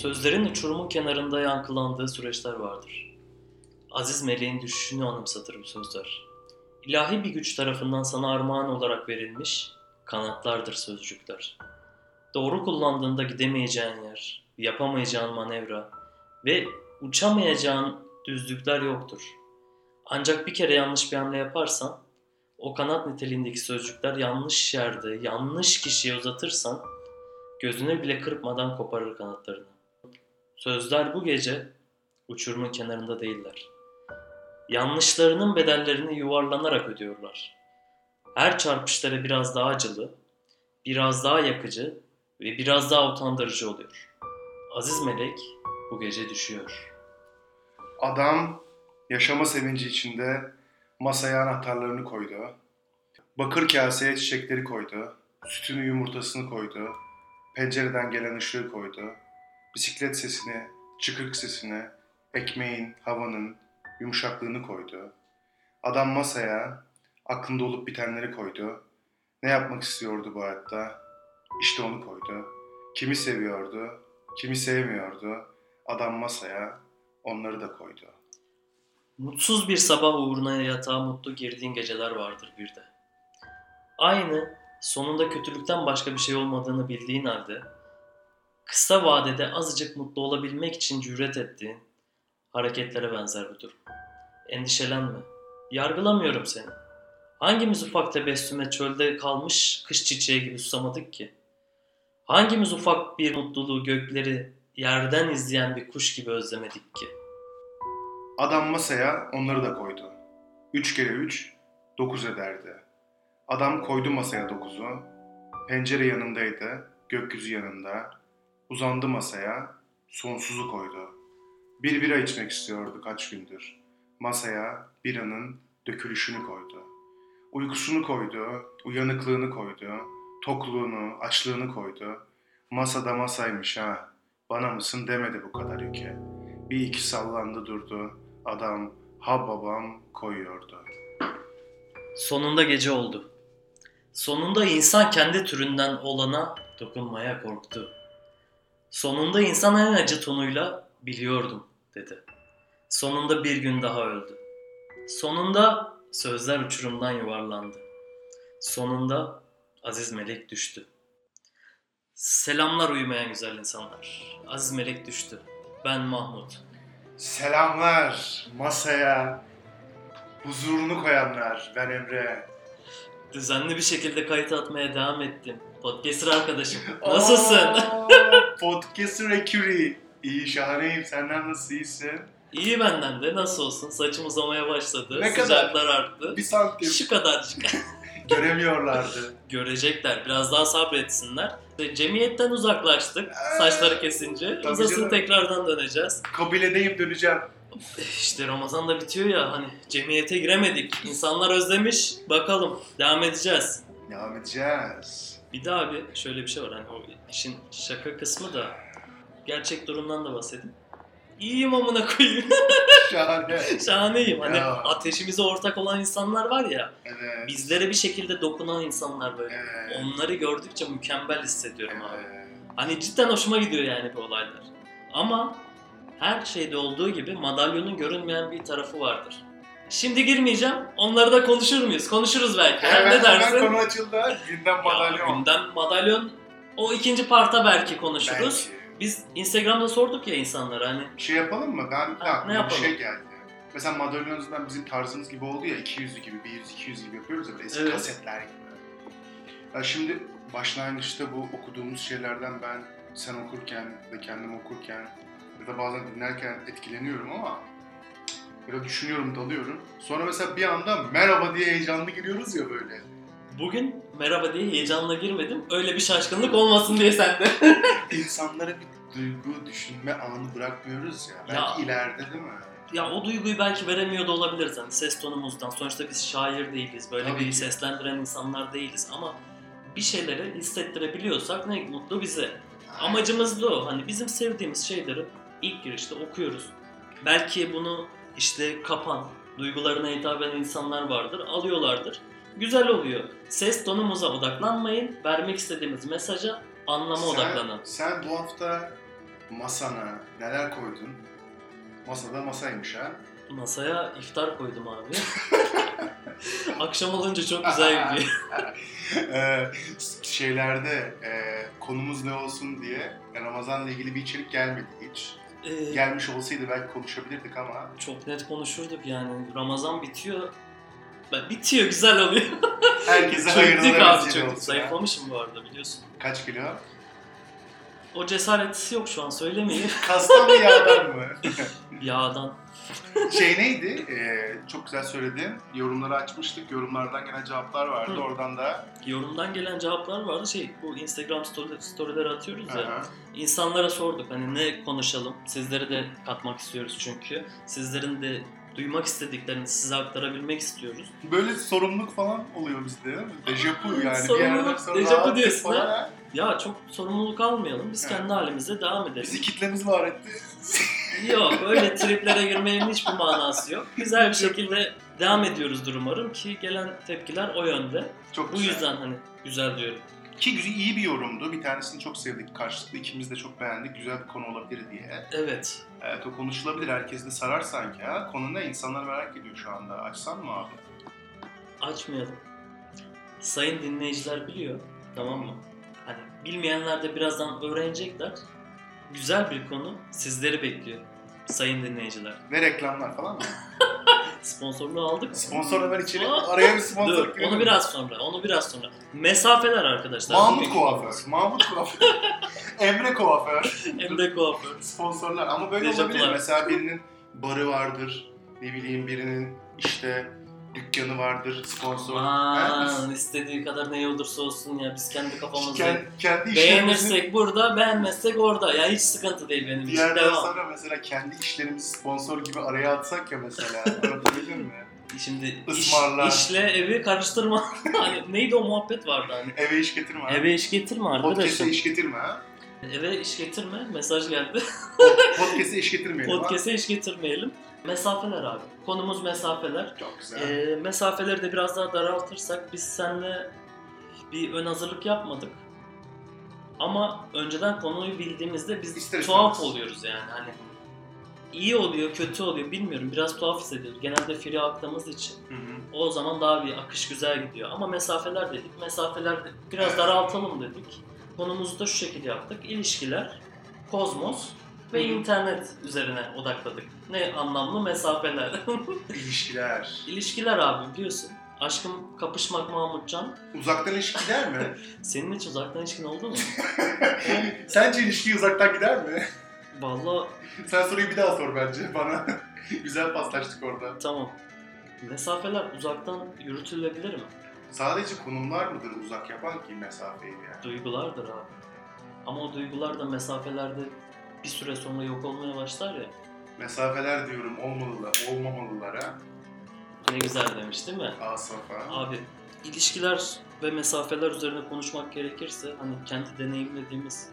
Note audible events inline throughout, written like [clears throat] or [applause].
Sözlerin uçurumun kenarında yankılandığı süreçler vardır. Aziz meleğin düşüşünü anımsatır bu sözler. İlahi bir güç tarafından sana armağan olarak verilmiş kanatlardır sözcükler. Doğru kullandığında gidemeyeceğin yer, yapamayacağın manevra ve uçamayacağın düzlükler yoktur. Ancak bir kere yanlış bir hamle yaparsan, o kanat niteliğindeki sözcükler yanlış yerde, yanlış kişiye uzatırsan, gözüne bile kırpmadan koparır kanatlarını. Sözler bu gece uçurumun kenarında değiller. Yanlışlarının bedellerini yuvarlanarak ödüyorlar. Her çarpışları biraz daha acılı, biraz daha yakıcı ve biraz daha utandırıcı oluyor. Aziz melek bu gece düşüyor. Adam yaşama sevinci içinde masaya anahtarlarını koydu. Bakır kaseye çiçekleri koydu. Sütünü yumurtasını koydu. Pencereden gelen ışığı koydu. Bisiklet sesini, çıkık sesini, ekmeğin, havanın yumuşaklığını koydu. Adam masaya aklında olup bitenleri koydu. Ne yapmak istiyordu bu hayatta? İşte onu koydu. Kimi seviyordu, kimi sevmiyordu. Adam masaya onları da koydu. Mutsuz bir sabah uğruna yatağa mutlu girdiğin geceler vardır bir de. Aynı sonunda kötülükten başka bir şey olmadığını bildiğin halde kısa vadede azıcık mutlu olabilmek için cüret ettiğin hareketlere benzer bu durum. Endişelenme. Yargılamıyorum seni. Hangimiz ufak tebessüme çölde kalmış kış çiçeği gibi susamadık ki? Hangimiz ufak bir mutluluğu gökleri yerden izleyen bir kuş gibi özlemedik ki? Adam masaya onları da koydu. Üç kere üç, dokuz ederdi. Adam koydu masaya dokuzu. Pencere yanındaydı, gökyüzü yanında. Uzandı masaya, sonsuzu koydu. Bir bira içmek istiyordu kaç gündür. Masaya biranın dökülüşünü koydu. Uykusunu koydu, uyanıklığını koydu, tokluğunu, açlığını koydu. Masada masaymış ha, bana mısın demedi bu kadar ülke. Bir iki sallandı durdu, adam ha babam koyuyordu. Sonunda gece oldu. Sonunda insan kendi türünden olana dokunmaya korktu. Sonunda insan en acı tonuyla biliyordum dedi. Sonunda bir gün daha öldü. Sonunda sözler uçurumdan yuvarlandı. Sonunda Aziz Melek düştü. Selamlar uyumayan güzel insanlar. Aziz Melek düştü. Ben Mahmut. Selamlar masaya huzurunu koyanlar ben Emre. Düzenli bir şekilde kayıt atmaya devam ettim. Podcaster arkadaşım. [laughs] Nasılsın? [laughs] Podcaster Ekuri. İyi şahaneyim senden nasıl iyisin? İyi benden de nasıl olsun saçım uzamaya başladı. Ne kadar? Sıcaklar arttı. Bir santim Şu kadarcık. [laughs] göremiyorlardı. Görecekler. Biraz daha sabretsinler. Cemiyetten uzaklaştık. Saçları kesince. Tabii Uzasın canım. tekrardan döneceğiz. Kabiledeyim döneceğim. İşte Ramazan da bitiyor ya hani cemiyete giremedik. İnsanlar özlemiş. Bakalım devam edeceğiz. Devam edeceğiz. Bir daha abi şöyle bir şey var hani o işin şaka kısmı da gerçek durumdan da bahsedeyim. İyiyim amına koyayım. [laughs] Şahane. Şahaneyim. Hani Ya. ateşimize ortak olan insanlar var ya. Evet. Bizlere bir şekilde dokunan insanlar böyle. Evet. Onları gördükçe mükemmel hissediyorum abi. Evet. Hani cidden hoşuma gidiyor yani bu olaylar. Ama her şeyde olduğu gibi madalyonun görünmeyen bir tarafı vardır. Şimdi girmeyeceğim. Onları da konuşur muyuz? Konuşuruz belki. Hemen, ne dersin? hemen konu açıldı. Gündem Ya, madalyon. gündem madalyon o ikinci parta belki konuşuruz. Belki. Biz Instagram'da sorduk ya insanlara hani Şey yapalım mı? Ben Ha, ne yapalım? bir şey geldi. Mesela madalyonunuzdan bizim tarzımız gibi oldu ya 200 gibi, 100 200 gibi yapıyoruz ya böyle eski Evet. kasetler gibi. Ya şimdi başlangıçta bu okuduğumuz şeylerden ben sen okurken ve kendim okurken ya da bazen dinlerken etkileniyorum ama böyle düşünüyorum, dalıyorum. Sonra mesela bir anda merhaba diye heyecanlı giriyoruz ya böyle. bugün merhaba diye heyecanla girmedim. Öyle bir şaşkınlık olmasın diye sende. [laughs] İnsanlara bir duygu, düşünme anı bırakmıyoruz ya. Belki Ya. ileride değil mi? ya o duyguyu belki veremiyor da olabiliriz hani ses tonumuzdan. Sonuçta biz şair değiliz. Böyle Tabii bir seslendiren insanlar değiliz ama bir şeyleri hissettirebiliyorsak ne mutlu bize. Amacımız da o. Hani bizim sevdiğimiz şeyleri ilk girişte okuyoruz. Belki bunu işte kapan, duygularına hitap eden insanlar vardır, alıyorlardır. Güzel oluyor. Ses tonumuza odaklanmayın, vermek istediğimiz mesaja anlama sen, odaklanın. Sen bu hafta masana neler koydun? Masada masaymış ha. Masaya iftar koydum abi. [laughs] Akşam olunca çok güzel [laughs] gidiyor. Ee, şeylerde e, konumuz ne olsun diye Ramazan'la ilgili bir içerik gelmedi hiç. Ee, Gelmiş olsaydı belki konuşabilirdik ama çok net konuşurduk yani. Ramazan bitiyor. Ben bitiyor güzel oluyor. herkese [laughs] hayırlı çok. olsun. Zayıflamışım bu arada biliyorsun. Kaç kilo? O cesaret yok şu an söylemeyeyim. [laughs] Kastan mı yağdan mı? [laughs] Yağdan. şey neydi? Ee, çok güzel söyledin. Yorumları açmıştık. Yorumlardan gelen cevaplar vardı. Hı. Oradan da Yorumdan gelen cevaplar vardı. Şey bu Instagram story, storyleri atıyoruz ya. Aha. İnsanlara sorduk hani ne konuşalım. Sizleri de katmak istiyoruz çünkü. Sizlerin de duymak istediklerini size aktarabilmek istiyoruz. böyle sorumluluk falan oluyor bizde. değil mi? Dejavu yani. Sorumluluk, rahatlık diyorsun ha? Ya çok sorumluluk almayalım. Biz kendi halimize devam edelim. Bizi kitlemiz var etti. Yok öyle [laughs] triplere girmenin hiçbir manası yok. Güzel bir şekilde devam ediyoruzdur umarım ki gelen tepkiler o yönde. Çok Bu güzel. yüzden hani güzel diyorum. Ki güzel, iyi bir yorumdu. Bir tanesini çok sevdik. Karşılıklı ikimiz de çok beğendik. Güzel bir konu olabilir diye. Evet. Evet o konuşulabilir. Herkes de sarar sanki ha. Konu ne? İnsanlar merak ediyor şu anda. Açsan mı abi? Açmayalım. Sayın dinleyiciler biliyor. Tamam mı? Bilmeyenler de birazdan öğrenecekler. Güzel bir konu sizleri bekliyor. Sayın dinleyiciler. Ve reklamlar falan mı? [laughs] Sponsorluğu aldık mı? Sponsor hemen içeri. Araya bir sponsor Dur, onu biraz sonra, onu biraz sonra. Mesafeler arkadaşlar. Mahmut Kuaför. Mahmut Kuaför. [laughs] Emre Kuaför. Emre Kuaför. Sponsorlar. Ama böyle Dejavular. olabilir. Mesela birinin barı vardır. Ne bileyim birinin işte dükkanı vardır. Sponsor. Aman istediği kadar ne olursa olsun ya biz kendi biz kafamızda kendi, kendi beğenirsek burada beğenmezsek orada ya hiç sıkıntı değil benim için yerden devam. sonra mesela kendi işlerimizi sponsor gibi araya atsak ya mesela. Anlatabildim mi? Şimdi iş, Ismarlar. işle evi karıştırma. [laughs] hani neydi o muhabbet vardı hani. Eve iş getirme. Eve iş getirme Podcast'e arkadaşım. iş getirme ha. Eve iş getirme. Mesaj geldi. Podcast'e iş getirmeyelim. [laughs] Podcast'e iş getirmeyelim. Mesafeler abi. Konumuz mesafeler. Çok güzel. Ee, mesafeleri de biraz daha daraltırsak biz seninle bir ön hazırlık yapmadık. Ama önceden konuyu bildiğimizde biz İster tuhaf istemez. oluyoruz yani hani iyi oluyor, kötü oluyor bilmiyorum. Biraz tuhaf hissediyoruz. Genelde free aktığımız için. Hı hı. O zaman daha bir akış güzel gidiyor. Ama mesafeler dedik. Mesafeler biraz daraltalım dedik. Konumuzu da şu şekilde yaptık. İlişkiler, kozmos ve internet üzerine odakladık. Ne anlamlı mesafeler. [laughs] İlişkiler. İlişkiler abi biliyorsun. Aşkım kapışmak Mahmutcan. Uzaktan ilişki gider mi? [laughs] Senin hiç uzaktan ilişkin oldu mu? [laughs] Sence ilişki uzaktan gider mi? Vallahi Sen soruyu bir daha sor bence bana. Güzel paslaştık orada. tamam. Mesafeler uzaktan yürütülebilir mi? Sadece konumlar mıdır uzak yapan ki mesafeyi yani? Duygulardır abi. Ama o duygular da mesafelerde bir süre sonra yok olmaya başlar ya. Mesafeler diyorum olmalılar, olmamalılara. Ne güzel demiş değil mi? Asafa. Abi ilişkiler ve mesafeler üzerine konuşmak gerekirse hani kendi deneyimlediğimiz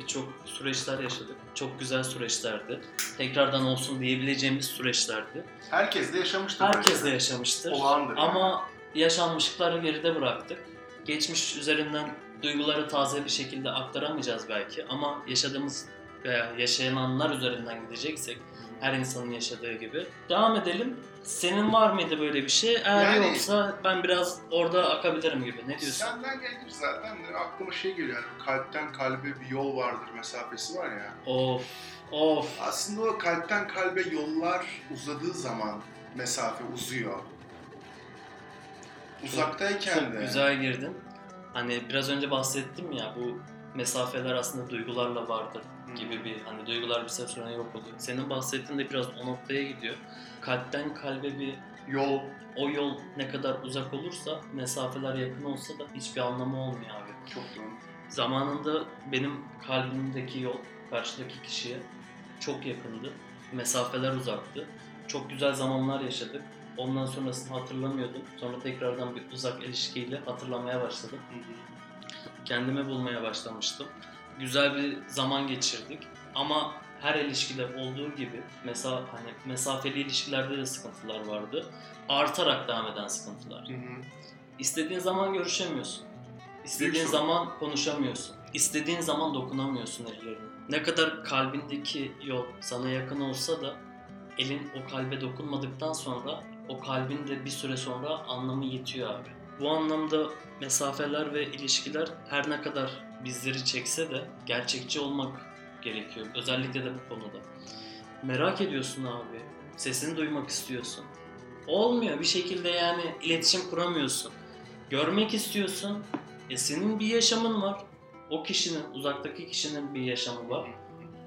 birçok süreçler yaşadık. Çok güzel süreçlerdi. Tekrardan olsun diyebileceğimiz süreçlerdi. Herkes de yaşamıştır. Herkes de yaşamıştır. Olağandır. Ama yaşanmışlıkları geride bıraktık. Geçmiş üzerinden duyguları taze bir şekilde aktaramayacağız belki ama yaşadığımız veya yaşayanlar üzerinden gideceksek her insanın yaşadığı gibi. Devam edelim. Senin var mıydı böyle bir şey? Eğer Yani- yoksa ben biraz orada akabilirim gibi. Ne diyorsun? Senden gelir zaten aklıma şey geliyor yani kalpten kalbe bir yol vardır mesafesi var ya. Of, of. Aslında o kalpten kalbe yollar uzadığı zaman mesafe uzuyor. Uzaktayken Çok de güzel girdin. Hani biraz önce bahsettim ya bu mesafeler aslında duygularla vardır. Gibi bir hani duygular bir süre sonra yok oluyor. Senin bahsettiğin de biraz o noktaya gidiyor. Kalpten kalbe bir yol o yol ne kadar uzak olursa mesafeler yakın olsa da hiçbir anlamı olmuyor abi. çok doğru. Zamanında benim kalbimdeki yol karşıdaki kişiye çok yakındı. Mesafeler uzaktı. Çok güzel zamanlar yaşadık. Ondan sonrasını hatırlamıyordum. Sonra tekrardan bir uzak ilişkiyle hatırlamaya başladım. Kendimi bulmaya başlamıştım. Güzel bir zaman geçirdik. Ama her ilişkide olduğu gibi mesela hani mesafeli ilişkilerde de sıkıntılar vardı. Artarak devam eden sıkıntılar. Hı hı. İstediğin zaman görüşemiyorsun. İstediğin zaman konuşamıyorsun. İstediğin zaman dokunamıyorsun ellerine. Ne kadar kalbindeki yol sana yakın olsa da elin o kalbe dokunmadıktan sonra o kalbin de bir süre sonra anlamı yitiyor abi. Bu anlamda mesafeler ve ilişkiler her ne kadar bizleri çekse de gerçekçi olmak gerekiyor. Özellikle de bu konuda. Merak ediyorsun abi. Sesini duymak istiyorsun. Olmuyor bir şekilde yani iletişim kuramıyorsun. Görmek istiyorsun. E senin bir yaşamın var. O kişinin, uzaktaki kişinin bir yaşamı var.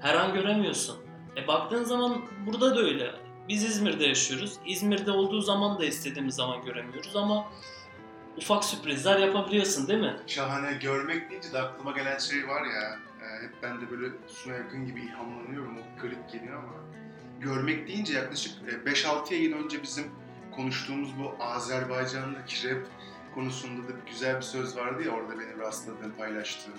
Her an göremiyorsun. E baktığın zaman burada da öyle. Biz İzmir'de yaşıyoruz. İzmir'de olduğu zaman da istediğimiz zaman göremiyoruz ama ufak sürprizler yapabiliyorsun değil mi? Şahane. Görmek deyince de aklıma gelen şey var ya. e, hep ben de böyle Suna yakın gibi ilhamlanıyorum. O garip geliyor ama. Görmek deyince yaklaşık e, 5-6 yayın önce bizim konuştuğumuz bu Azerbaycan'daki rap konusunda da güzel bir söz vardı ya orada benim rastladığım, paylaştığım.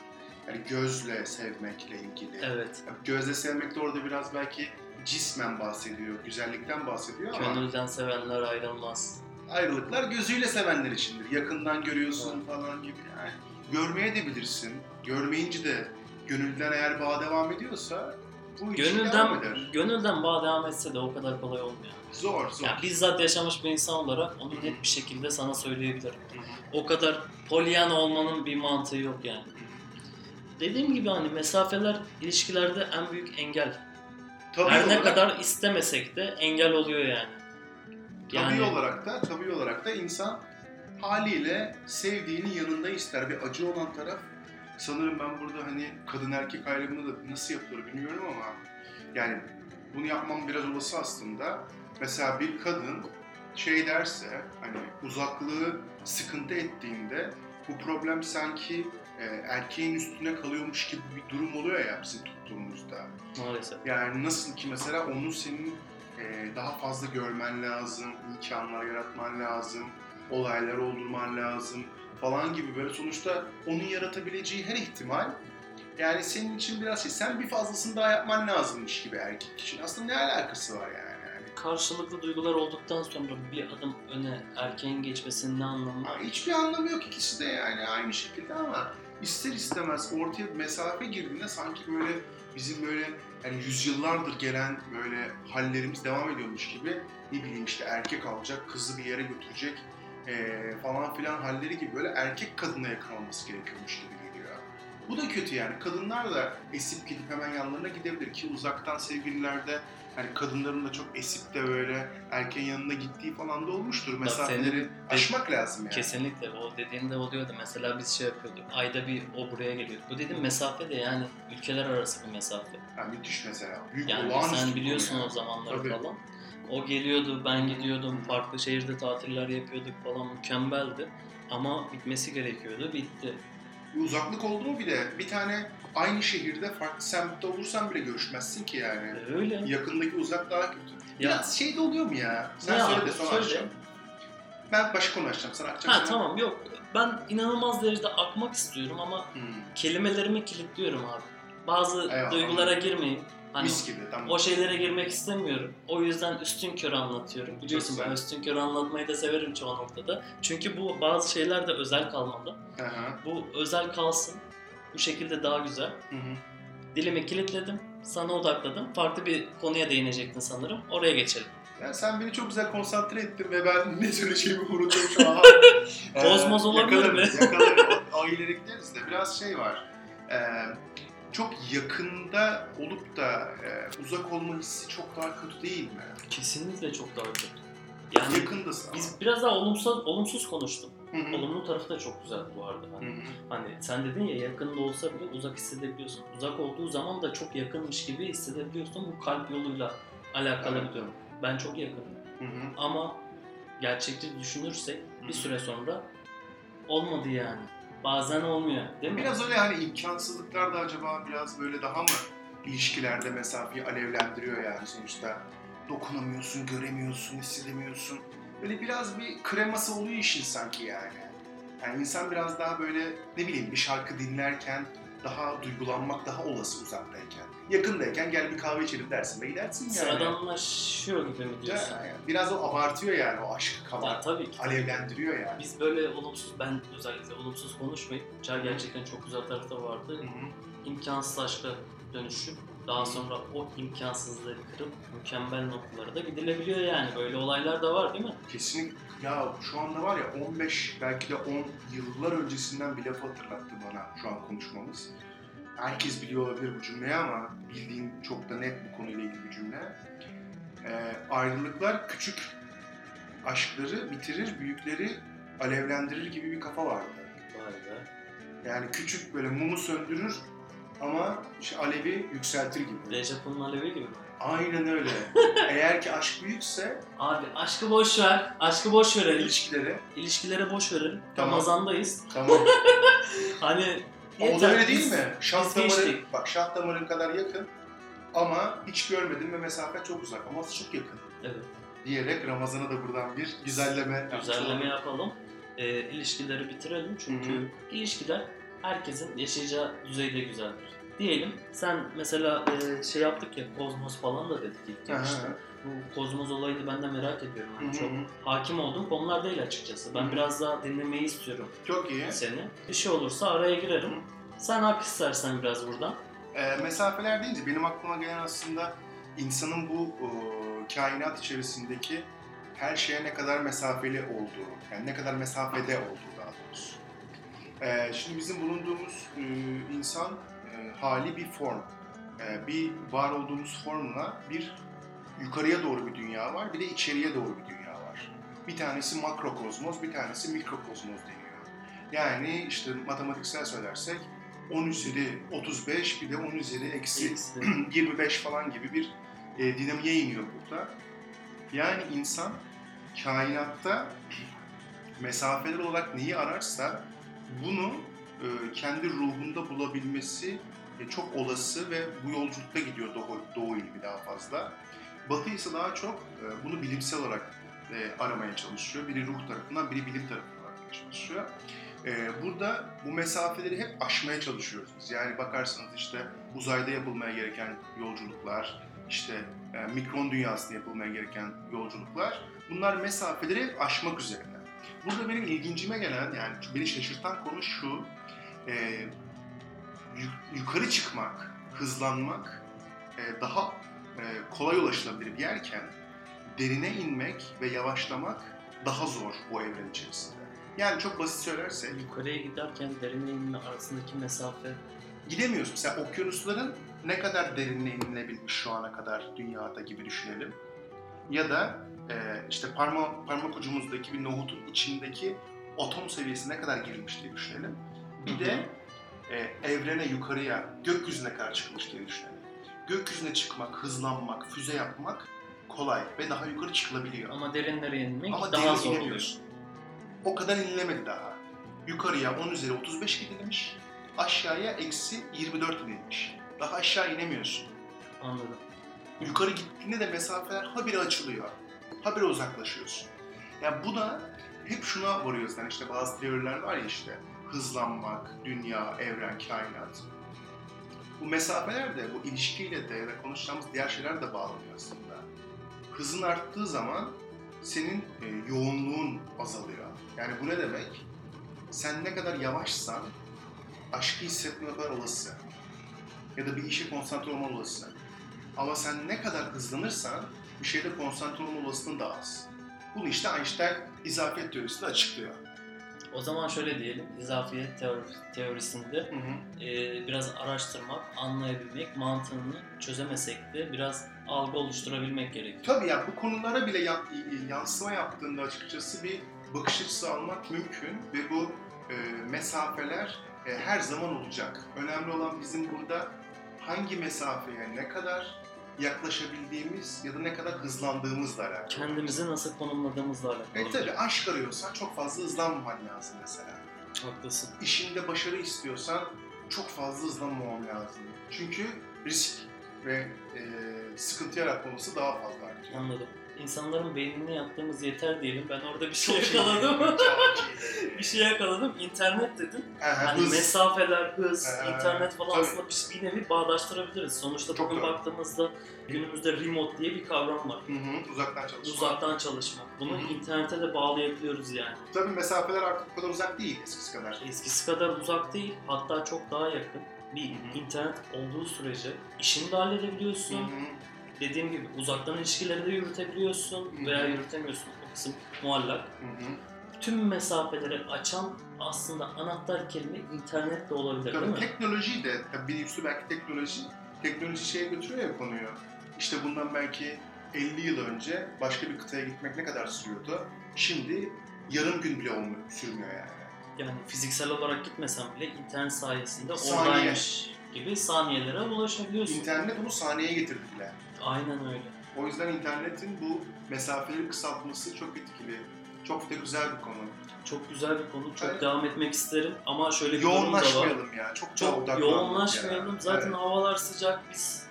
Yani gözle sevmekle ilgili. Evet. Yani Gözle sevmek de orada biraz belki cismen bahsediyor, güzellikten bahsediyor ama Gönülden sevenler ayrılmaz. Ayrılıklar gözüyle sevenler içindir. Yakından görüyorsun falan gibi yani. Görmeye de bilirsin. Görmeyince de gönülden eğer bağ devam ediyorsa bu iş devam eder. Gönülden, gönülden bağ devam etse de o kadar kolay olmuyor. Zor zor. Yani bizzat yaşamış bir insan olarak onu net bir şekilde sana söyleyebilirim. O kadar polyan olmanın bir mantığı yok yani. Dediğim gibi hani mesafeler ilişkilerde en büyük engel. Tabii Her ne olarak- kadar istemesek de engel oluyor yani. Tabii olarak da tabii olarak da insan haliyle sevdiğinin yanında ister. Bir acı olan taraf sanırım ben burada hani kadın erkek ayrımında da nasıl yapılır bilmiyorum ama yani bunu yapmam biraz olası aslında. Mesela bir kadın şey derse hani uzaklığı sıkıntı ettiğinde bu problem sanki e, erkeğin üstüne kalıyormuş gibi bir durum oluyor ya bizim toplumumuzda. maalesef. Yani nasıl ki mesela onu senin e, daha fazla görmen lazım, imkanlar yaratman lazım, olaylar oldurman lazım falan gibi böyle sonuçta onun yaratabileceği her ihtimal yani senin için biraz şey, sen bir fazlasını daha yapman lazımmış gibi erkek için. Aslında ne alakası var yani? Karşılıklı duygular olduktan sonra bir adım öne erkeğin geçmesinin ne anlamı? ha, hiçbir anlamı yok ikisi de yani aynı şekilde ama ister istemez ortaya mesafe girdiğinde sanki böyle bizim böyle yani yüzyıllardır gelen böyle hallerimiz devam ediyormuş gibi ne bileyim işte erkek alacak, kızı bir yere götürecek eee, falan filan halleri gibi böyle erkek kadına yakın olması gerekiyormuş gibi. Bu da kötü yani. Kadınlar da esip gidip hemen yanlarına gidebilir ki uzaktan sevgililerde hani kadınların da çok esip de böyle erkeğin yanına gittiği falan da olmuştur. Mesafeleri senin- aşmak lazım yani. Kesinlikle o dediğinde oluyordu. Mesela biz şey yapıyorduk. Ayda bir o buraya geliyor. Bu dediğim mesafe de yani ülkeler arası bir mesafe. Ha, müthiş mesela. Büyük Yani sen biliyorsun o yani. zamanları Tabii. falan. O geliyordu, ben gidiyordum, farklı şehirde tatiller yapıyorduk falan mükemmeldi. Ama bitmesi gerekiyordu, bitti. Bir uzaklık oldu mu bir de bir tane aynı şehirde farklı semtte olursan bile görüşmezsin ki yani. E, Öyle. Yakındaki uzak daha kötü. Ya, Biraz şey de oluyor mu ya? Sen Ne söyle de sonra söyle. açacağım. Ben başka konu açacağım. Sen açacaksın. ha tamam yok. Ben inanılmaz derecede akmak istiyorum ama Hmm. kelimelerimi kilitliyorum abi. Bazı Eyvallah. duygulara girmeyeyim. Hani Mis gibi tamam. o şeylere girmek istemiyorum. O yüzden üstün körü anlatıyorum. Biliyorsun ben üstün körü anlatmayı da severim çoğu noktada. Çünkü bu bazı şeyler de özel kalmalı. Hı. Bu özel kalsın. Bu şekilde daha güzel. Hı hı. Dilimi kilitledim. Sana odakladım. Farklı bir konuya değinecektin sanırım. Oraya geçelim. Ya sen beni çok güzel konsantre ettin ve ben [laughs] ne söyleyeceğimi unuttum şu an. [laughs] Ee, Kozmos olabilir mi? O, o ileri gideriz de biraz şey var. Ee, çok yakında olup da e, uzak olma hissi çok daha kötü değil mi? Kesinlikle çok daha kötü. Yani Yakındasın ama. biz biraz daha olumsuz, olumsuz konuştuk. Hı hı. Olumlu tarafı da çok güzel bu arada. Hani, hani sen dedin ya yakında olsa bile uzak hissedebiliyorsun. Uzak olduğu zaman da çok yakınmış gibi hissedebiliyorsun. Bu kalp yoluyla alakalı Evet. bir durum. Ben çok yakınım. Hı hı. Ama gerçekçi düşünürsek Hı bir süre sonra olmadı yani. Bazen olmuyor değil mi? Biraz öyle hani imkansızlıklar da acaba biraz böyle daha mı ilişkilerde mesafeyi alevlendiriyor yani sonuçta dokunamıyorsun, göremiyorsun, hissedemiyorsun. Böyle biraz bir kreması oluyor işin sanki yani. Yani insan biraz daha böyle ne bileyim bir şarkı dinlerken daha duygulanmak daha olası uzaktayken. Yakındayken gel bir kahve içelim dersin ve gidersin yani. Sıradanlaşıyor gibi mi diyorsun? Yani biraz o abartıyor yani o aşkı Ya kabar. tabii ki. Alevlendiriyor yani. Biz böyle olumsuz, ben özellikle olumsuz konuşmayıp, Çağ gerçekten çok güzel tarafı da vardı. Hı hı. İmkansız aşka dönüşüp daha sonra o imkansızlığı kırıp mükemmel noktalara da gidilebiliyor yani. Böyle olaylar da var değil mi? Kesinlikle. Ya şu anda var ya 15 belki de 10 yıllar öncesinden bir lafı hatırlattı bana şu an konuşmamız. Herkes biliyor olabilir bu cümleyi ama bildiğim çok da net bu konuyla ilgili bir cümle. Ee, ayrılıklar küçük aşkları bitirir, büyükleri alevlendirir gibi bir kafa vardı. Vay be. Yani küçük böyle mumu söndürür ama işte alevi yükseltir gibi. Recep'in alevi gibi mi? Aynen öyle. [laughs] Eğer ki aşk büyükse Abi aşkı boş ver. Aşkı boş verelim. ilişkileri İlişkilere boş verelim. Tamam. Ramazandayız. tamam. [laughs] Hani Yeter, öyle değil mi? Şah damarı, bak şah damarın kadar yakın ama hiç görmedim ve mesafe çok uzak ama çok yakın Evet. diyerek Ramazan'a da buradan bir güzelleme Güzelleme yapalım. Ee, ilişkileri bitirelim çünkü Hı hı. ilişkiler herkesin yaşayacağı düzeyde güzeldir. Diyelim sen mesela e, şey yaptık ya kozmos falan da dedik ilk girişte. Bu kozmos olayını ben de merak ediyorum. Hı. çok hakim olduğum konular değil açıkçası. Ben biraz daha dinlemeyi istiyorum Çok iyi. seni. Bir şey olursa araya girerim. Sen hak istersen biraz buradan. Ee, mesafeler deyince benim aklıma gelen aslında insanın bu e, kainat içerisindeki her şeye ne kadar mesafeli olduğu, yani ne kadar mesafede olduğu daha doğrusu. Ee, şimdi bizim bulunduğumuz e, insan e, hali bir form. E, bir var olduğumuz formla bir yukarıya doğru bir dünya var, bir de içeriye doğru bir dünya var. Bir tanesi makrokozmos, bir tanesi mikrokozmos deniyor. Yani işte matematiksel söylersek 10 üzeri 35 bir de 10 üzeri eksi Eksi. [clears throat] 25 falan gibi bir e, dinamiğe iniyor burada. Yani insan kainatta mesafeler olarak neyi ararsa bunu e, kendi ruhunda bulabilmesi e, çok olası ve bu yolculukta gidiyor doğu, doğu ilmi daha fazla. Batı ise daha çok e, bunu bilimsel olarak e, aramaya çalışıyor. Biri ruh tarafından, biri bilim tarafından aramaya çalışıyor. E, burada bu mesafeleri hep aşmaya çalışıyoruz. Yani bakarsanız işte uzayda yapılmaya gereken yolculuklar, işte mikron dünyasında yapılmaya gereken yolculuklar, bunlar mesafeleri hep aşmak üzerine. Burada benim ilgincime gelen, yani beni şaşırtan konu şu, e, yu- yukarı çıkmak, hızlanmak e, daha kolay ulaşılabilir bir yerken, derine inmek ve yavaşlamak daha zor bu evren içerisinde. Yani çok basit söylersek, Yukarıya giderken derine inme arasındaki mesafe gidemiyoruz. Mesela okyanusların ne kadar derinine inilebilmiş şu ana kadar dünyada gibi düşünelim. Ya da e, işte parma, parmak ucumuzdaki bir nohutun içindeki atom seviyesi ne kadar girilmiş diye düşünelim. Bir de e, evrene yukarıya, gökyüzüne kadar çıkmış diye düşünelim. Gökyüzüne çıkmak, hızlanmak, füze yapmak kolay ve daha yukarı çıkılabiliyor. ama derinlere inmek Ama daha zor oluyor. O kadar inilemedi daha. Yukarıya 10 üzeri 35 gidilmiş, aşağıya eksi 24 inilmiş. Daha aşağı inemiyorsun. Anladım. Yukarı gittiğinde de mesafeler habire açılıyor. Habire uzaklaşıyorsun. Yani bu da hep şuna varıyoruz. Yani işte bazı teoriler var ya işte hızlanmak, dünya, evren, kainat. Bu mesafeler de bu ilişkiyle de ya da konuşacağımız diğer şeyler de bağlanıyor aslında. Hızın arttığı zaman senin e, yoğunluğun azalıyor. Yani bu ne demek? Sen ne kadar yavaşsan aşkı hissetme kadar olası. Ya da bir işe konsantre olma olası. Ama sen ne kadar hızlanırsan bir şeyde konsantre olma olasılığın daha az. Bunu işte Einstein izafiyet teorisinde açıklıyor. O zaman şöyle diyelim, izafiyet teori- teorisinde Hı hı. e, biraz araştırmak, anlayabilmek, mantığını çözemesek de biraz algı oluşturabilmek gerekiyor. Tabii ya bu konulara bile ya- yansıma yaptığında açıkçası bir bakış açısı almak mümkün ve bu e, mesafeler e, her zaman olacak. Önemli olan bizim burada hangi mesafeye ne kadar yaklaşabildiğimiz ya da ne kadar hızlandığımızla alakalı. Kendimizi nasıl konumladığımızla alakalı. E tabii aşk arıyorsan çok fazla hızlanmaman lazım mesela. Haklısın. işinde başarı istiyorsan çok fazla hızlanmamam lazım. Çünkü risk ve e, sıkıntı yaratmaması daha fazla artıyor. Anladım. İnsanların beynini yaptığımız yeter diyelim. Ben orada bir şey Çok yakaladım. [laughs] Bir şey yakaladım. İnternet dedin. Aha, Hani hız. mesafeler, hız, Ee, internet falan tabii. aslında bir, bir nevi bağdaştırabiliriz. Sonuçta Çok bugün doğru. baktığımızda günümüzde remote diye bir kavram var. Hı hı, uzaktan çalışma. Uzaktan çalışmak. Bunu Hı hı. internete de bağlayabiliyoruz yani. Tabii mesafeler artık bu kadar uzak değil eskisi kadar. Eskisi kadar uzak değil, hatta çok daha yakın. bir Hı hı. internet olduğu sürece işini de halledebiliyorsun. hı. Dediğim gibi uzaktan ilişkileri de yürütebiliyorsun Hı hı. veya yürütemiyorsun. O kısım muallak. Hı hı. Tüm mesafeleri açan aslında anahtar kelime internet de olabilir değil Tabii mi? teknoloji de, tabii bir üstü belki teknoloji, teknoloji şeye götürüyor ya konuyu. İşte bundan belki 50 yıl önce başka bir kıtaya gitmek ne kadar sürüyordu? Şimdi yarım gün bile olmuyor, sürmüyor yani. Yani fiziksel olarak gitmesen bile internet sayesinde Saniye. oradaymış gibi saniyelere ulaşabiliyorsun. İnternet bunu saniyeye getirdi bile. Aynen öyle. O yüzden internetin bu mesafeleri kısaltması çok etkili. Çok da güzel bir konu. Çok güzel bir konu. Çok Evet. devam etmek isterim ama şöyle bir durum da var. Yoğunlaşmayalım ya. Çok, Çok yoğunlaşmayalım. ya. Zaten Evet. havalar sıcak. Biz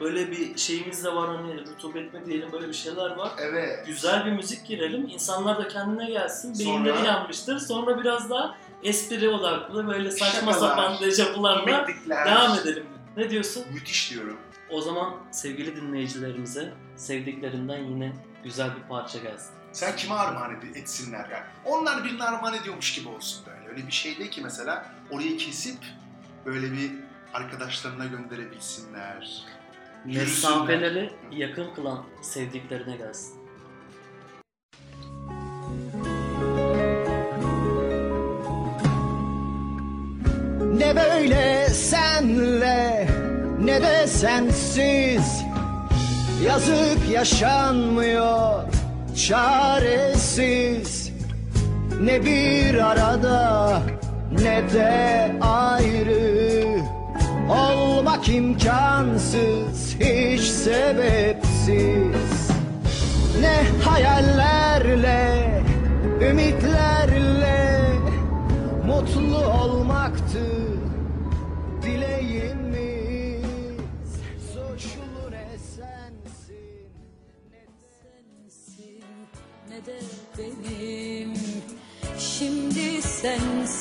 böyle bir şeyimiz de var hani rutubet mi diyelim böyle bir şeyler var. Evet. Güzel bir müzik girelim. İnsanlar da kendine gelsin. Sonra- Beyinleri yanmıştır. Sonra biraz daha espri odaklı böyle saçma Şakalar. sapan dejavularla devam edelim. Ne diyorsun? Müthiş diyorum. O zaman sevgili dinleyicilerimize sevdiklerinden yine güzel bir parça gelsin. Sen kime armağan ed- etsinler yani? Onlar birine armağan ediyormuş gibi olsun böyle. Öyle bir şey değil ki mesela orayı kesip böyle bir arkadaşlarına gönderebilsinler. Mesafeleri yakın kılan sevdiklerine gelsin. Ne böyle senle ne de sensiz. Yazık yaşanmıyor çaresiz. Ne bir arada ne de ayrı. Olmak imkansız hiç sebepsiz. Ne hayallerle ümitlerle Mutlu olmaktı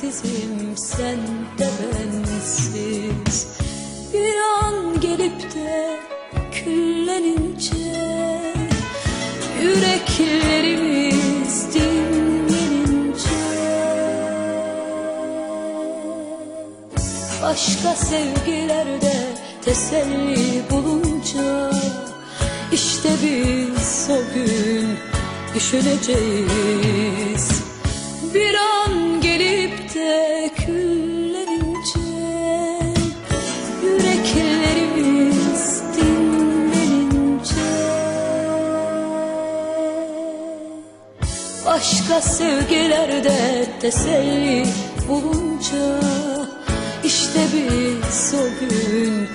sensizim sen de bensiz. Bir an gelip de küllenince Yüreklerimiz dinlenince. Başka sevgilerde teselli bulunca işte biz o gün düşüneceğiz. Bir an Başka sevgilerde teselli bulunca işte biz o gün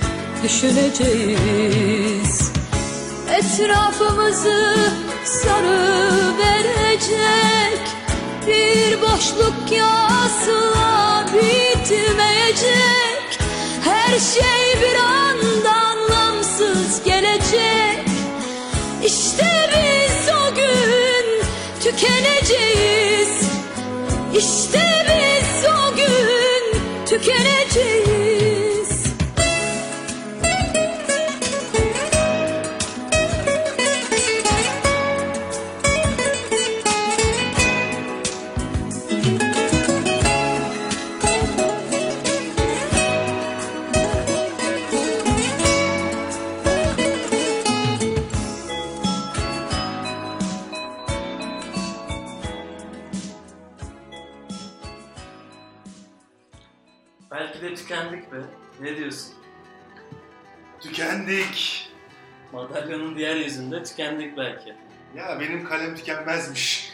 düşüneceğiz. Etrafımızı sarı verecek Bir boşluk yasla bitmeyecek. Her şey bir tükendik belki. Ya benim kalem tükenmezmiş.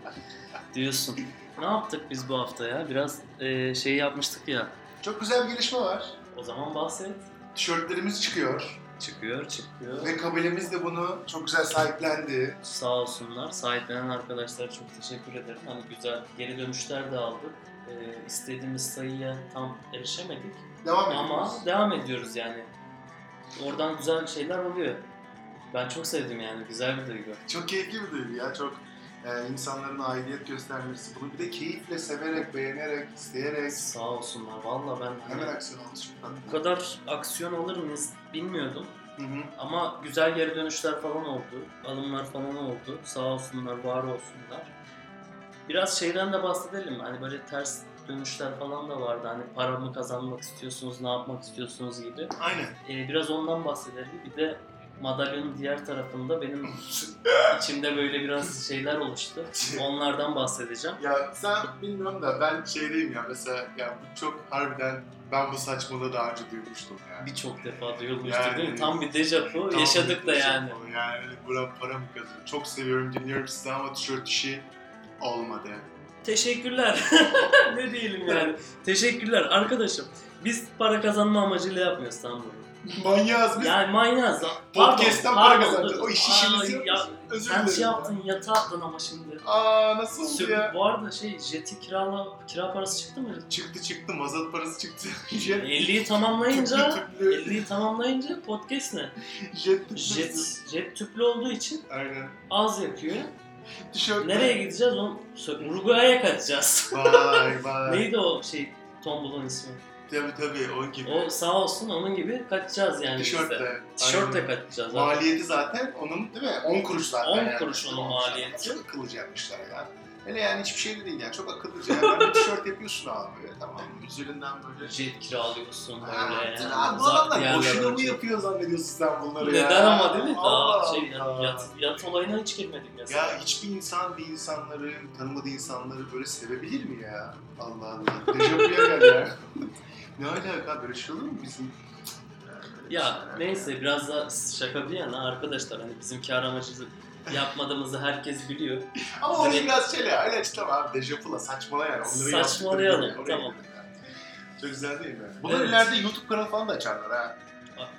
[laughs] Diyorsun. Ne yaptık biz bu hafta ya? Biraz e, şey yapmıştık ya. Çok güzel bir gelişme var. O zaman bahset. Tişörtlerimiz çıkıyor. Çıkıyor, çıkıyor. Ve kabilemiz de bunu çok güzel sahiplendi. Sağ olsunlar. Sahiplenen arkadaşlara çok teşekkür ederim. Hani güzel geri dönüşler de aldık. E, istediğimiz sayıya tam erişemedik. Devam ediyoruz. Ama devam ediyoruz yani. Oradan güzel şeyler oluyor. Ben çok sevdim yani. Güzel bir duygu. Çok keyifli bir duygu ya. Çok e, insanların aidiyet göstermesi. Bunu bir de keyifle, severek, beğenerek, isteyerek. Sağ olsunlar. Valla ben hani Hemen aksiyon almış çok tatlı. bu kadar aksiyon alır mıyız bilmiyordum. Hı hı. Ama güzel geri dönüşler falan oldu. Alımlar falan oldu. Sağ olsunlar, var olsunlar. Biraz şeyden de bahsedelim. Hani böyle ters dönüşler falan da vardı. Hani para mı kazanmak istiyorsunuz, ne yapmak istiyorsunuz gibi. Aynen. Ee, biraz ondan bahsedelim. Bir de madalyonun diğer tarafında benim [laughs] içimde böyle biraz şeyler oluştu. Onlardan bahsedeceğim. Ya sen bilmiyorum da ben şey diyeyim ya mesela ya bu çok harbiden ben bu saçmalığı daha önce duymuştum ya. Birçok defa duyulmuştur Yani- değil mi? Tam bir dejavu Tam yaşadık da yani. Yani buna para mı kazanıyor? Çok seviyorum dinliyorum sizi ama tişört işi olmadı. Teşekkürler. [laughs] ne diyelim yani. Teşekkürler arkadaşım. Biz para kazanma amacıyla yapmıyoruz tamam mı? Manyağız biz. Yani manyaz. Podcast'ten Pardon, para kazanacağız. O iş işimiz yok. ya, Özür Sen dilerim şey ya. yaptın yatağa attın ama şimdi. Aa nasıl oldu ya? Bu arada şey jeti kirala kira parası çıktı mı? Çıktı çıktı mazot parası çıktı. [laughs] jet 50'yi tamamlayınca tüplü tüplü. 50'yi tamamlayınca podcast ne? [laughs] Jet tüplü. Jet, jet tüplü olduğu için Aynen. az yakıyor. Tişört. Nereye gideceğiz? Sö- Uruguay'a kaçacağız. Vay vay. [laughs] Neydi o şey tombulun ismi? Tabii tabii o gibi. O sağ olsun onun gibi kaçacağız yani biz de. Tişörtle. Tişörtle kaçacağız. abi. Maliyeti zaten onun değil mi? 10 kuruş zaten 10 yani. kuruş onun maliyeti. Çok akıllıca yapmışlar ya. Hele yani hiçbir şey de değil yani çok akıllıca. Yani bir tişört yapıyorsun abi böyle tamam mı? Üzerinden böyle Jet kiralıyorsun böyle. Ha, yani. abi bu adamlar boşuna mı yapıyor zannediyorsun sen bunları ya? Neden ama değil mi? Allah Daha şey Allah. yani yat, yat olayına hiç girmedik mesela. Ya hiçbir insan bir insanları, tanımadığı insanları böyle sevebilir mi ya? Allah Allah. Dejavuya gel ya. Ne alaka böyle şey olur mu bizim? Ya neyse biraz da şaka bir yana arkadaşlar hani bizim kar amacı yapmadığımızı herkes biliyor. Ama onu Hani- biraz şöyle öyle açıklama abi. Dejavula saçmala yani. Onları Saçmalayalım, yaptıkları oraya tamam. yani. Çok güzel değil mi? Bunlar Evet. ileride YouTube kanalı falan da açarlar ha.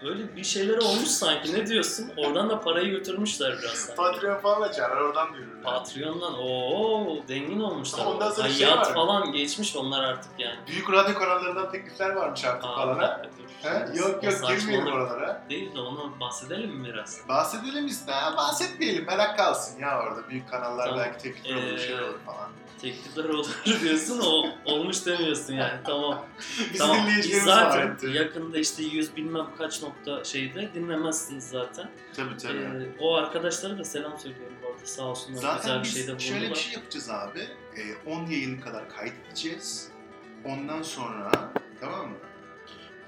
Öyle bir şeyler olmuş sanki ne diyorsun? Oradan da parayı götürmüşler biraz sanki. Patreon falan açarlar oradan görürler. Patreon'dan ooo zengin olmuşlar. Ondan sonra Ay, şey var. falan geçmiş onlar artık yani. Büyük radyo kanallarından teklifler varmış artık Aa, falan ha. dur. He? Yok yok girmeyelim oralara. Değil de onu bahsedelim mi biraz? Bahsedelim işte bahsetmeyelim merak kalsın ya orada büyük kanallar Tamam. belki teklifler olur şeyler Ee, olur falan. Teklifler olur [laughs] diyorsun o olmuş demiyorsun yani tamam. [laughs] Bizim tamam. Biz dinleyicilerimiz zaten var. yakında işte yüz bilmem kaç nokta şeyde dinlemezsiniz zaten. Tabii tabii. Ee, o arkadaşlara da selam söylüyorum bu arada sağ olsunlar güzel Zaten bir biz şeyde bulundular. şöyle bir şey yapacağız abi. Ee, 10 yayın kadar kaydedeceğiz. Ondan sonra tamam mı?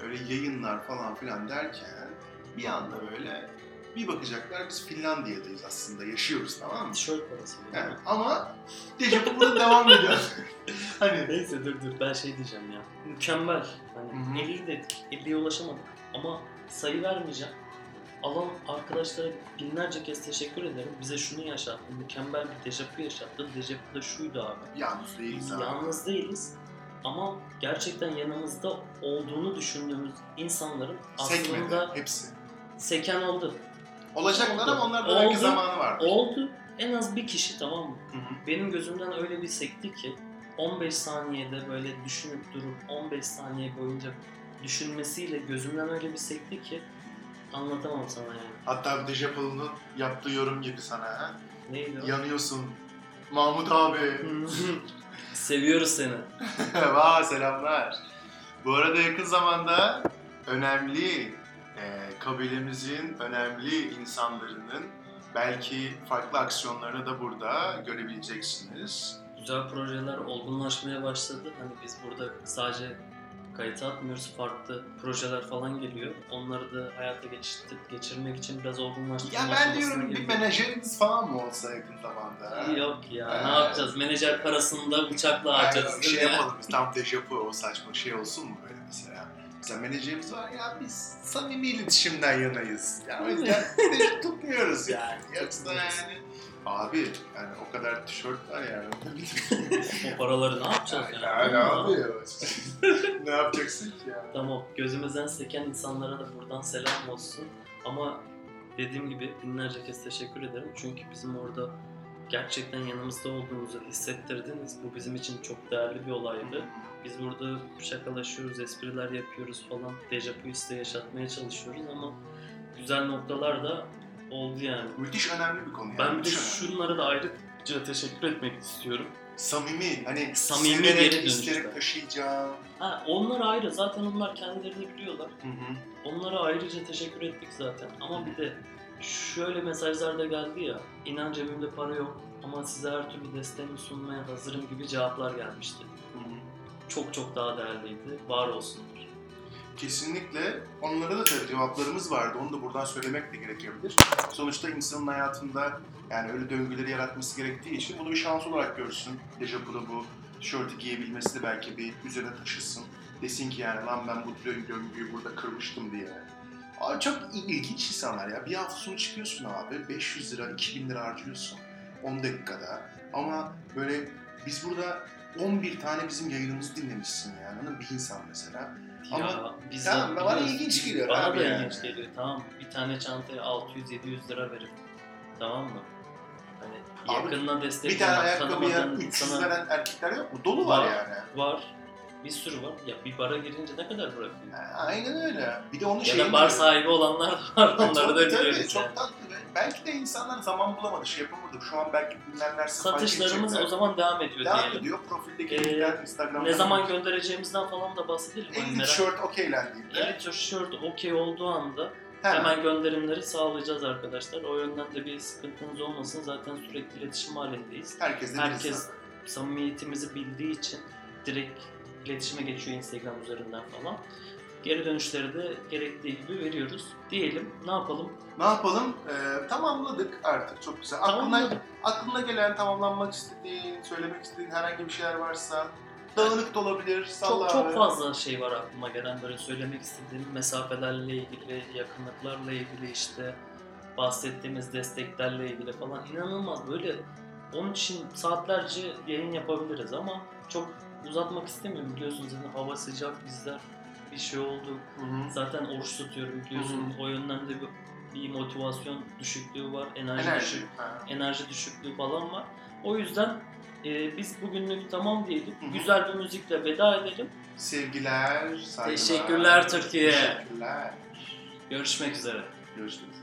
Öyle yayınlar falan filan derken bir anda böyle bir bakacaklar biz Finlandiya'dayız aslında yaşıyoruz tamam mı? Tişört parası. Yani ama Dejavu burada devam ediyor. [laughs] hani Neyse dur dur ben şey diyeceğim ya. Mükemmel. Hani Hı hı. 50 dedik. 50'ye ulaşamadık. Ama sayı vermeyeceğim. Alan arkadaşlara binlerce kez teşekkür ederim. Bize şunu yaşattı. Mükemmel bir dejavu yaşattı. Dejavu da şuydu abi. yalnız değiliz abi. Yalnız değiliz. Ama gerçekten yanımızda olduğunu düşündüğümüz insanların Sekmedi aslında hepsi. seken oldu. Olacaklar ama onların da belki zamanı var. Oldu. En az bir kişi tamam mı? Hı hı. Benim gözümden öyle bir sekti ki 15 saniyede böyle düşünüp durup 15 saniye boyunca düşünmesiyle gözümden öyle bir sekti ki anlatamam sana yani. Hatta Dejavu'nun yaptığı yorum gibi sana ha. Neydi o? Yanıyorsun. Mahmut abi. [laughs] Seviyoruz seni. [laughs] Vaa selamlar. Bu arada yakın zamanda önemli e, kabilemizin önemli insanlarının belki farklı aksiyonlarını da burada görebileceksiniz. Güzel projeler olgunlaşmaya başladı. Hani biz burada sadece kayıt atmıyoruz. Farklı projeler falan geliyor. Onları da hayata geçirdik, geçirmek için biraz olgunlaştırma Ya ben diyorum bir girdik. menajeriniz falan mı olsa yakın zamanda? Yok ya Ha. ne yapacağız? Menajer parasını da bıçakla harcarız bir şey yapalım biz tam dejavu o saçma şey olsun mu mesela? Menajerimiz var ya biz samimi iletişimden yanayız. Yani o yüzden de tutmuyoruz yani. Yoksa yani Abi yani o kadar tişört var yani. [laughs] O paraları ne yapacağız yani? Yani Ama- abi [laughs] ne yapacaksın ki yani? Tamam gözümüzden seken insanlara da buradan selam olsun. Ama dediğim gibi binlerce kez teşekkür ederim. Çünkü bizim orada gerçekten yanımızda olduğunuzu hissettirdiniz. Bu bizim için çok değerli bir olaydı. Biz burada şakalaşıyoruz, espriler yapıyoruz falan. Dejavu iste yaşatmaya çalışıyoruz ama güzel noktalar da oldu yani. Müthiş önemli bir konu yani. Ben bir de şunlara da ayrıca teşekkür etmek istiyorum. Samimi hani Samimi severek, geri isterek taşıyacağım. Ha, onlar ayrı. Zaten onlar kendilerini biliyorlar. Hı hı. Onlara ayrıca teşekkür ettik zaten. Ama bir de Şöyle mesajlar da geldi ya. İnan cebimde para yok ama size her türlü desteğimi sunmaya hazırım gibi cevaplar gelmişti. Çok çok daha değerliydi. Var olsunlar. Kesinlikle. Onlara da tabii cevaplarımız vardı. Onu da buradan söylemek de gerekebilir. Sonuçta insanın hayatında yani öyle döngüleri yaratması gerektiği için bunu bir şans olarak görsün. Dejavu'da bu tişörtü giyebilmesi de belki bir üzerine taşısın. Desin ki yani lan ben bu döngü- döngüyü burada kırmıştım diye. Abi çok ilginç insanlar ya. Bir hafta sonu çıkıyorsun abi 500 lira, 2000 lira harcıyorsun 10 dakikada. Ama böyle biz burada 11 tane bizim yayınımızı dinlemişsin yani. Mı? Bir insan mesela. Ya Ama biz tamam, bana ilginç geliyor Bana abi da yani. ilginç geliyor. Tamam bir tane çantaya 600-700 lira verip tamam mı? Hani Abi, destek Bir tane ayakkabıya tanımadığın 300 insana- veren erkekler yok mu? Dolu var, Var. yani. Var. Bir sürü var. Ya bir bara girince ne kadar bırakıyor? Aynen öyle. Bir de onun Ya şeyini da bar sahibi olanlar da [laughs] var. Tabii, Onları da tabii, biliyoruz Çok yani. tatlı. Belki de insanlar zaman bulamadı, şey yapamadı. Şu an belki fark Satışlarımız o zaman devam ediyor Devam diyelim. ediyor. Profildeki Ee, linkler Instagram'da. Ne zaman göndereceğimizden falan da bahsedelim. Hani 50 merak- tişört okeylendiğinde. 50 tişört okey olduğu anda hemen. hemen gönderimleri sağlayacağız arkadaşlar. O yönden de bir sıkıntınız olmasın. Zaten sürekli iletişim halindeyiz. Herkes Herkes samimiyetimizi bildiği için direkt iletişime geçiyor Instagram üzerinden falan. Geri dönüşleri de gerektiği gibi veriyoruz. Diyelim ne yapalım? Ne yapalım? Ee, tamamladık artık. Çok güzel. Aklına, Tamamladık. aklına gelen, tamamlanmak istediğin, söylemek istediğin herhangi bir şeyler varsa dağınık da olabilir. Salla Çok çok abi. fazla şey var aklıma gelen böyle söylemek istediğim mesafelerle ilgili, yakınlıklarla ilgili işte bahsettiğimiz desteklerle ilgili falan inanılmaz böyle onun için saatlerce yayın yapabiliriz ama çok uzatmak istemiyorum biliyorsunuz zaten hava sıcak bizler bir şey oldu Hı hı. zaten oruç tutuyorum biliyorsun o yönden de bir, bir motivasyon düşüklüğü var enerji, Enerji. düşük, Ha. enerji düşüklüğü falan var o yüzden e, biz bugünlük tamam diyelim Hı hı. güzel bir müzikle veda edelim Sevgiler, saygılar. Teşekkürler Türkiye. Teşekkürler. Görüşmek üzere. Görüşmek üzere.